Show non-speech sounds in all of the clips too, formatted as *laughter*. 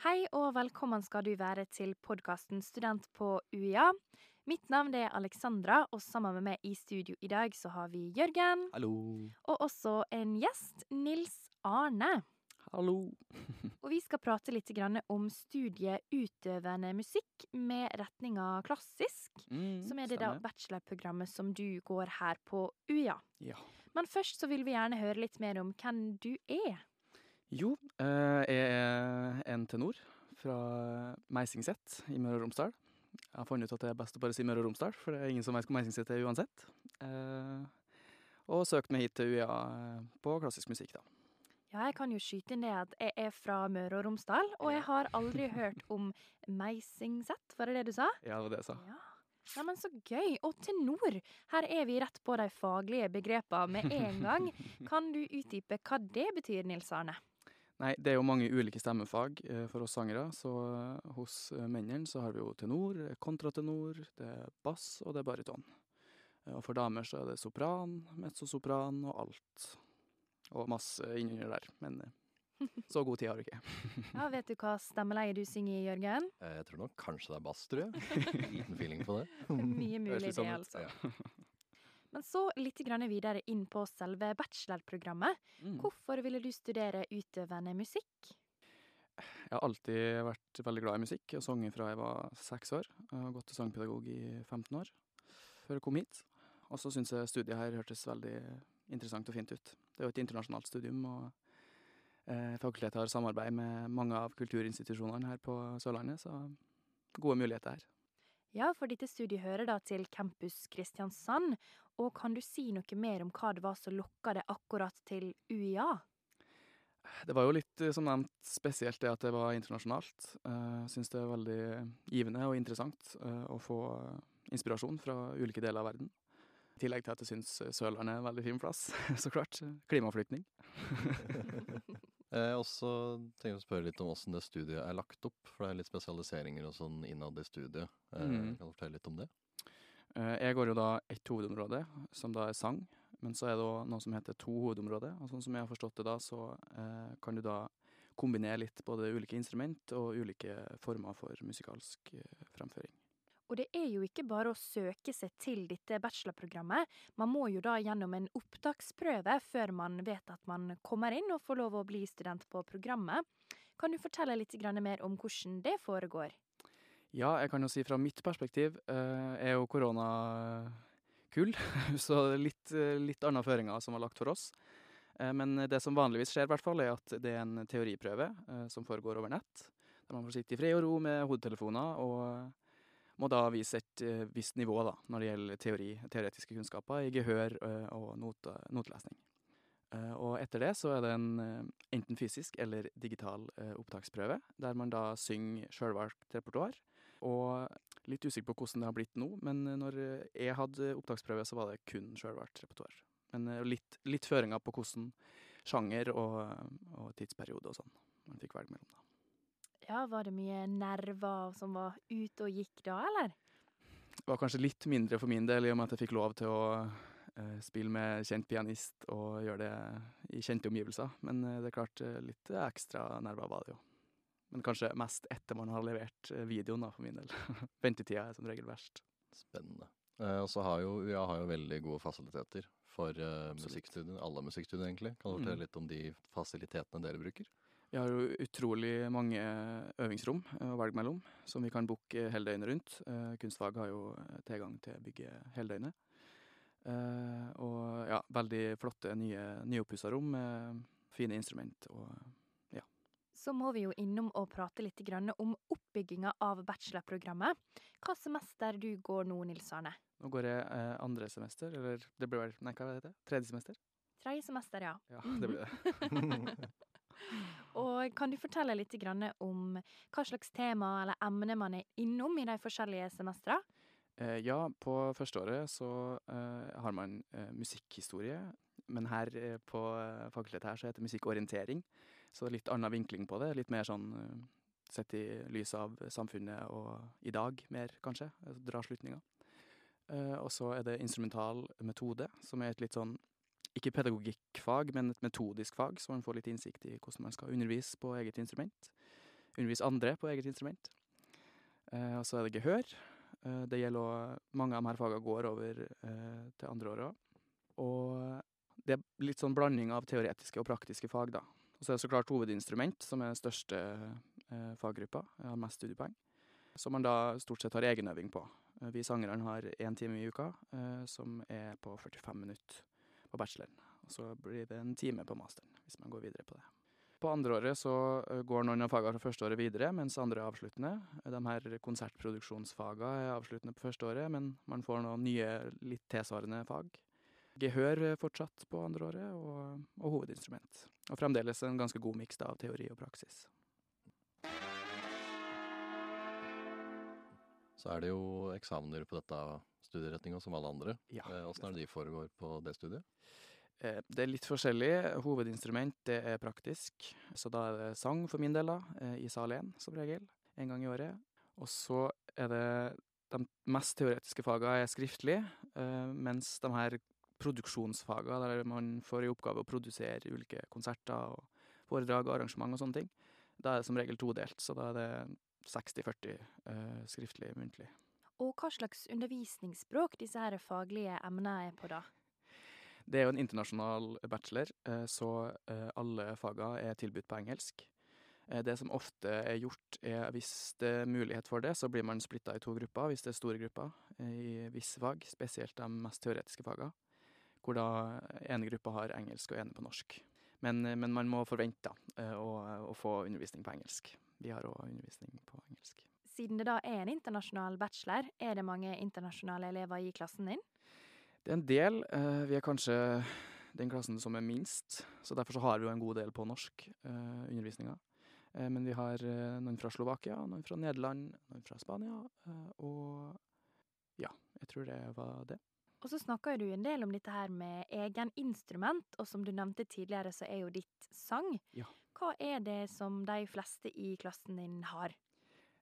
Hei og velkommen skal du være til podkasten Student på UiA. Mitt navn er Alexandra, og sammen med meg i studio i dag så har vi Jørgen. Hallo. Og også en gjest, Nils Arne. Hallo. Og vi skal prate litt grann om studiet utøvende musikk med retninga klassisk. Mm, Som er det da bachelorprogrammet som du går her på UiA. Ja. Men først så vil vi gjerne høre litt mer om hvem du er. Jo, eh, jeg er en tenor fra Meisingset i Møre og Romsdal. Jeg har funnet ut at det er best å bare si Møre og Romsdal, for det er ingen som vet hvor Meisingset er uansett. Eh, og søkt meg hit til UiA eh, på klassisk musikk, da. Ja, jeg kan jo skyte det at jeg er fra Møre og Romsdal, og jeg har aldri hørt om Meisingset, var det det du sa? Ja, det var det jeg sa. Ja. ja, men så gøy. Og tenor, her er vi rett på de faglige begrepene med en gang. *laughs* Kan du utdype hva det betyr, Nils Arne? Nei, det er jo mange ulike stemmefag eh, for oss sangere, så eh, hos eh, mennene så har vi jo tenor, kontratenor, det er bass og det er baryton. Og for damer så er det sopran, mezzosopran og alt. Og masse innunder der, men *laughs* så god tid har du ikke. *laughs* Ja, Vet du hva stemmeleie du synger i, Jørgen? Eh, Jeg tror nok kanskje det er bass, tror jeg. *laughs* Liten feeling på det. Mye mulig, sånn det, altså. Ja. Men så litt grann videre inn på selve bachelorprogrammet. Mm. Hvorfor ville du studere utøvende musikk? Jeg har alltid vært veldig glad i musikk og sunget fra jeg var seks år. Jeg har gått til sangpedagog i 15 år før jeg kom hit. Og så syns jeg studiet her hørtes veldig interessant og fint ut. Det er jo et internasjonalt studium, og eh, fakultetet har samarbeid med mange av kulturinstitusjonene her på Sørlandet, så gode muligheter her. Ja, for dette studiet hører da til Campus Kristiansand. Og kan du si noe mer om hva det var som lokka deg akkurat til UiA? Det var jo litt, eh, som nevnt, spesielt det at det var internasjonalt. Jeg syns det er veldig givende og interessant eh, å få inspirasjon fra ulike deler av verden. I tillegg til at jeg syns Sørlandet er en veldig fin plass, *laughs* så klart. Klimaflyktning. *laughs* Eh, og så tenker jeg å spørre litt om åssen det studiet er lagt opp. For det er litt spesialiseringer og sånn innad i studiet. Eh, Mm. Kan du fortelle litt om det? Eh, Jeg går jo da ett hovedområde, som da er sang. Men så er det òg noe som heter to hovedområder. Og sånn som jeg har forstått det da, så eh, kan du da kombinere litt både ulike instrument og ulike former for musikalsk fremføring. Og det er jo ikke bare å søke seg til dette bachelorprogrammet. Man må jo da gjennom en opptaksprøve før man vet at man kommer inn og får lov å bli student på programmet. Kan du fortelle litt mer om hvordan det foregår? Ja, jeg kan jo si fra mitt perspektiv eh, er jo korona kull, *laughs* så litt, litt andre føringer som var lagt for oss. Eh, Men det som vanligvis skjer, i hvert fall, er at det er en teoriprøve eh, som foregår over nett. Der man får sitte i fred og ro med hodetelefoner og må da vise et eh, visst nivå da, når det gjelder teori, teoretiske kunnskaper i gehør eh, og note, notelesning. Eh, Og etter det så er det en enten fysisk eller digital opptaksprøve, der man da synger sjølvalgt repertoar. Og litt usikker på hvordan det har blitt nå, men når jeg hadde opptaksprøve, så var det kun sjølvalgt repertoar. Men litt, litt føringer på hvordan sjanger og, og tidsperiode og sånn man fikk velge mellom. da. Ja, var det mye nerver som var ute og gikk da, eller? Det var kanskje litt mindre for min del, i og med at jeg fikk lov til å eh, spille med kjent pianist og gjøre det i kjente omgivelser. Men eh, det er klart, eh, litt ekstra nerver var det jo. Men kanskje mest etter man har levert eh, videoen, da, for min del. *laughs* Ventetida er som regel verst. Spennende. Eh, og så har jo UiA har jo veldig gode fasiliteter for eh, musikkstudier. Alle musikkstudier, egentlig. Kan du Mm. fortelle litt om de fasilitetene dere bruker? Vi har jo utrolig mange øvingsrom eh, å velge mellom, som vi kan booke hele døgnet rundt. Eh, Kunstfag har jo eh, tilgang til bygget hele døgnet. Eh, Og ja, veldig flotte, nye, nyoppussa rom med fine instrument og Så må vi jo innom og prate litt grann om oppbygginga av bachelorprogrammet. Hva semester du går nå, Nils Arne? Nå går jeg eh, andre semester, eller det blir vel Nei, hva heter det? Tredje semester? Tredje semester, ja. Ja, det blir det. *laughs* *laughs* Og kan du fortelle litt om hva slags tema eller emne man er innom i de forskjellige semestrene? Eh, ja, på førsteåret så eh, har man eh, musikkhistorie, men her på fakultetet her så heter det musikkorientering. Så litt annen vinkling på det. Litt mer sånn sett i lys av samfunnet og i dag mer, kanskje. altså Dra slutninger. Og så er det instrumental metode, som er et litt sånn ikke pedagogikkfag, men et metodisk fag, så man får litt innsikt i hvordan man skal undervise på eget instrument. undervise andre på eget instrument. Eh, og så er det gehør. Eh, det gjelder òg Mange av de her fagene går over eh, til andre året òg. Og det er litt sånn blanding av teoretiske og praktiske fag, da. Og så er det så klart hovedinstrument, som er den største eh, faggruppa, har mest studiepoeng. Som man da stort sett har egenøving på. Eh, Vi sangerne har én time i uka, eh, som er på 45 minutter på bacheloren. Og så blir det en time på masteren, hvis man går videre på det. På andreåret så eh, går noen av fagene fra førsteåret videre, mens andre er avsluttende. De her konsertproduksjonsfagene er avsluttende på førsteåret, men man får noen nye, litt tilsvarende fag. Gehør er fortsatt på andreåret, og, og hovedinstrument. Og fremdeles en ganske god miks av teori og praksis. Så er det jo eksamener på dette studieretninga som alle andre. Ja, Eh, Åssen er det de foregår på det studiet? Eh, Det er litt forskjellig. Hovedinstrument det er praktisk, så da er det sang for min del, da, eh, i sal 1 som regel, en gang i året. Og så er det de mest teoretiske fagene er skriftlig, mens de her produksjonsfagene, der man får i oppgave å produsere ulike konserter og foredrag og arrangement og sånne ting, da er det som regel todelt, så da er det 60-40 eh, skriftlig muntlig. Og hva slags undervisningsspråk disse her faglige emnene er på, da? Det er jo en internasjonal bachelor, eh, så eh, alle fagene er tilbudt på engelsk. Eh, Det som ofte er gjort, er hvis det er mulighet for det, så blir man splitta i to grupper, hvis det er store grupper i visse fag, spesielt de mest teoretiske fagene, hvor da ene gruppa har engelsk og ene på norsk. Men, men man må forvente da, å, å få undervisning på engelsk. Vi har òg undervisning på engelsk. Siden det da er en internasjonal bachelor, er det mange internasjonale elever i klassen din? Det er en del. eh, Vi er kanskje den klassen som er minst, så derfor så har vi jo en god del på norsk eh, undervisninga. Eh, men vi har noen fra Slovakia, noen fra Nederland, noen fra Spania, og ja, jeg tror det var det. Og så snakker du en del om dette her med egen instrument, og som du nevnte tidligere, så er jo ditt sang. Ja. Hva er det som de fleste i klassen din har?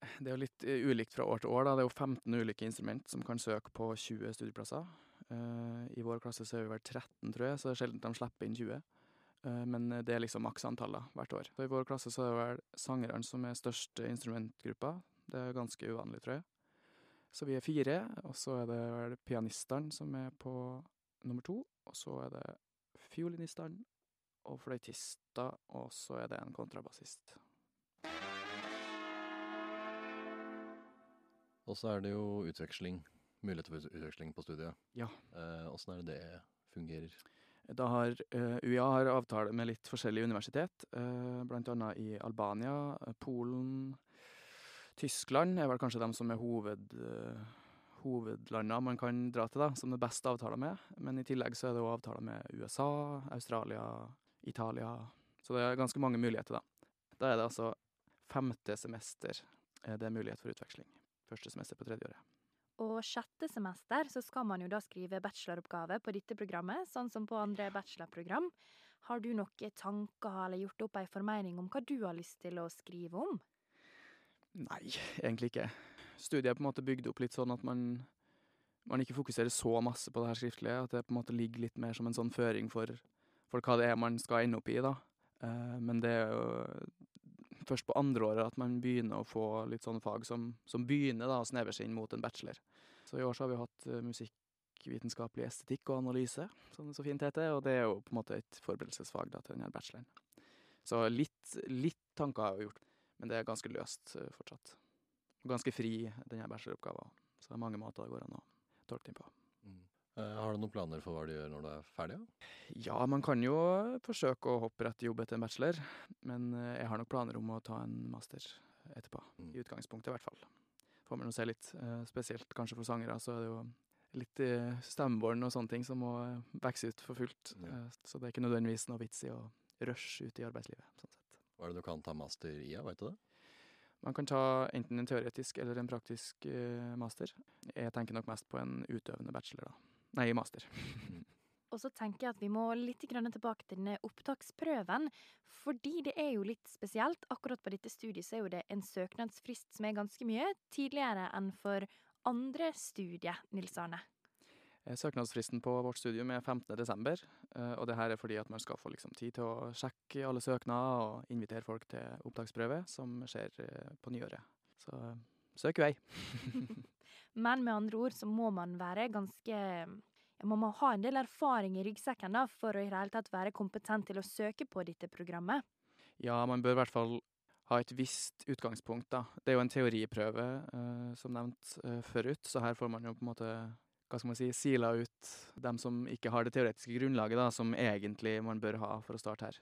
Det er jo litt eh, ulikt fra år til år. da. Det er jo 15 ulike instrument som kan søke på 20 studieplasser. Eh, I vår klasse så er vi vel 13, tror jeg, så det er sjelden de slipper inn 20. Eh, men det er liksom maksantallet hvert år. Så I vår klasse så er det vel sangerne som er største instrumentgruppa. Det er ganske uvanlig, tror jeg. Så vi er fire, og så er det vel pianistene som er på nummer to. Og så er det fiolinistene og fløytister, og så er det en kontrabassist. Og så er det jo utveksling. Muligheter for utveksling på studiet. Ja. Eh, Åssen er det det fungerer? Da har eh, UiA har avtale med litt forskjellige universitet, eh, blant annet i Albania, eh, Polen, Tyskland er vel kanskje de som er hoved, hovedlandene man kan dra til, da, som det er best avtaler med. Men i tillegg så er det òg avtaler med USA, Australia, Italia. Så det er ganske mange muligheter, da. Da er det altså femte semester eh, det er mulighet for utveksling. Første semester på tredje året. Og sjette semester så skal man jo da skrive bacheloroppgave på dette programmet, sånn som på andre bachelorprogram. Har du noen tanker eller gjort opp ei formening om hva du har lyst til å skrive om? Nei, egentlig ikke. Studiet er på en måte bygd opp litt sånn at man, man ikke fokuserer så masse på det her skriftlige, at det på en måte ligger litt mer som en sånn føring for, for hva det er man skal ende opp i, da. Eh, men det er jo først på andre året at man begynner å få litt sånne fag som, som begynner da å snevre seg inn mot en bachelor. Så i år så har vi hatt eh, musikkvitenskapelig estetikk og analyse, som det så fint heter, og det er jo på en måte et forberedelsesfag da til denne bacheloren. Så litt, litt tanker har jeg gjort, men det er ganske løst eh, fortsatt. Ganske fri, denne bacheloroppgaven. Så det er mange måter det går an å tolke den på. Eh, Har du noen planer for hva du gjør når du er ferdig? Ja? Man kan jo forsøke å hoppe rett i jobb etter en bachelor, men eh, jeg har nok planer om å ta en master etterpå. Mm. I utgangspunktet, i hvert fall. Får man jo se litt. eh, Spesielt kanskje for sangere, så er det jo litt i stemmebånd og sånne ting som må vokse ut for fullt. Ja. Så det er ikke nødvendigvis noe vits i å rushe ut i arbeidslivet. sånn sett. Hva er det du kan ta master i, veit du det? Man kan ta enten en teoretisk eller en praktisk master. Jeg tenker nok mest på en utøvende bachelor, da. Nei, master. Og så tenker jeg at vi må litt grann tilbake til denne opptaksprøven. Fordi det er jo litt spesielt. Akkurat på dette studiet så er jo det en søknadsfrist som er ganske mye tidligere enn for andre studier, Nils Arne. Eh, Søknadsfristen på vårt studium er 15. desember, eh, og det her er fordi at man skal få liksom tid til å sjekke alle søknader og invitere folk til opptaksprøve, som skjer eh, på nyåret. Så søk i vei. *laughs* Men med andre ord så må man være ganske Man må ha en del erfaring i ryggsekken da, for å i det hele tatt være kompetent til å søke på dette programmet. Ja, man bør i hvert fall ha et visst utgangspunkt, da. Det er jo en teoriprøve, eh, som nevnt eh, forut, så her får man jo på en måte hva skal man si, sila ut dem som ikke har det teoretiske grunnlaget, da, som egentlig man bør ha for å starte her.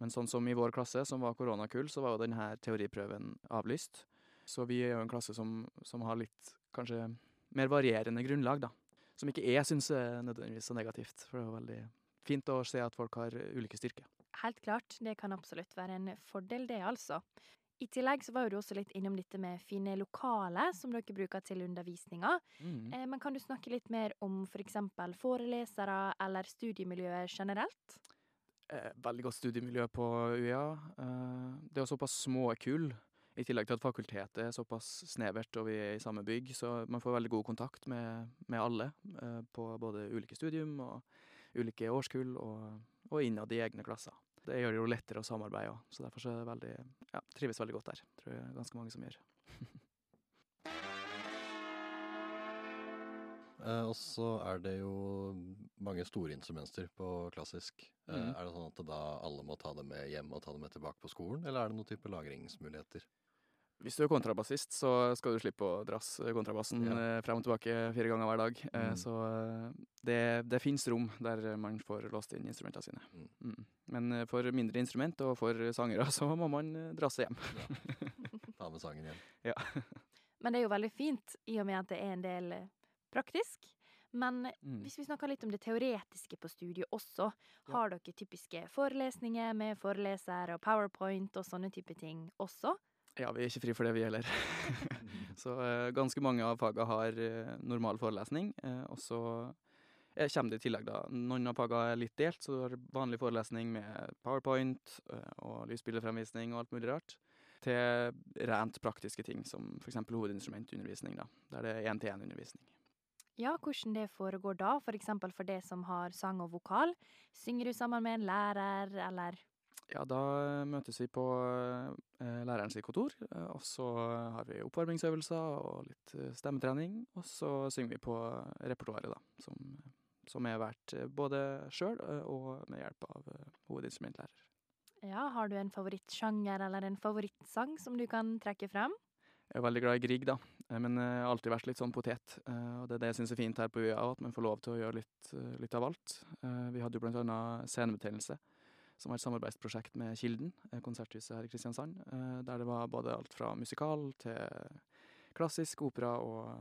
Men sånn som i vår klasse, som var koronakull, så var jo denne teoriprøven avlyst. Så vi er jo en klasse som, som har litt kanskje mer varierende grunnlag, da. Som ikke jeg syns er nødvendigvis så negativt, for det er veldig fint å se at folk har ulike styrker. Helt klart, det kan absolutt være en fordel, det altså. I tillegg så var du også litt innom dette med fine lokaler som dere bruker til undervisninga. Mm. Eh, men kan du snakke litt mer om f.eks. For forelesere eller studiemiljøet generelt? Eh, veldig godt studiemiljø på UiA. Eh, det er såpass små kull, i tillegg til at fakultetet er såpass snevert og vi er i samme bygg, så man får veldig god kontakt med, med alle eh, på både ulike studium og ulike årskull og, og innad i egne klasser. Det gjør det jo lettere å samarbeide òg, så derfor så er det veldig, ja, trives veldig godt der. Tror jeg ganske mange som gjør. *laughs* Eh, og så er det jo mange store instrumenter på klassisk. Eh, mm. Er det sånn at da alle må ta det med hjem og ta det med tilbake på skolen, eller er det noen type lagringsmuligheter? Hvis du er kontrabassist, så skal du slippe å drasse kontrabassen Ja. eh, frem og tilbake fire ganger hver dag. Eh, Mm. Så eh, det, det fins rom der man får låst inn instrumentene sine. Mm. Mm. Men eh, for mindre instrument og for sangere *laughs* så må man dra drasse hjem. *laughs* Ta med sangen hjem. Men det er jo veldig fint, i og med at det er en del eh, praktisk. Men Mm. hvis vi snakker litt om det teoretiske på studiet også, Ja. har dere typiske forelesninger med foreleser og powerpoint og sånne type ting også? Ja, vi er ikke fri for det, vi heller. *laughs* så eh, ganske mange av fagene har eh, normal forelesning, eh, og så kommer det i tillegg da. Noen av fagene er litt delt, så du har vanlig forelesning med powerpoint og lysbildefremvisning og alt mulig rart, til rent praktiske ting, som for eksempel hovedinstrumentundervisning, da, der det er én-til-én-undervisning. Ja, hvordan det foregår da, for eksempel for det som har sang og vokal. Synger du sammen med en lærer, eller Ja, da møtes vi på eh, lærerens kontor, eh, og så har vi oppvarmingsøvelser og litt eh, stemmetrening, og så synger vi på repertoaret, da, som, som er eh, både sjøl eh, og med hjelp av eh, hovedinstrumentlærer. ja, har du en favorittsjanger eller en favorittsang som du kan trekke frem? Jeg er veldig glad i Grieg, da, eh, men jeg har alltid vært litt sånn potet. eh, Og det er det jeg syns er fint her på UiA, at man får lov til å gjøre litt, eh, litt av alt. Eh, Vi hadde jo blant annet Scenebetegnelse, som var et samarbeidsprosjekt med Kilden, eh, konserthuset her i Kristiansand, eh, der det var både alt fra musikal til klassisk opera og,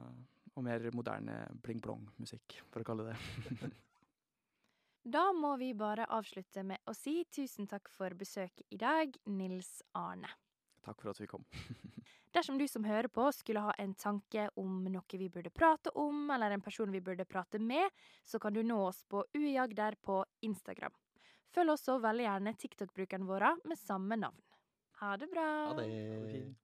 og mer moderne pling-plong-musikk, for å kalle det. *laughs* Da må vi bare avslutte med å si tusen takk for besøket i dag, Nils Arne. Takk for at vi kom. *laughs* Dersom du som hører på skulle ha en tanke om noe vi burde prate om, eller en person vi burde prate med, så kan du nå oss på uiagder på Instagram. Følg også veldig gjerne TikTok-brukeren vår med samme navn. Ha det bra! Ha det. Ha det fint.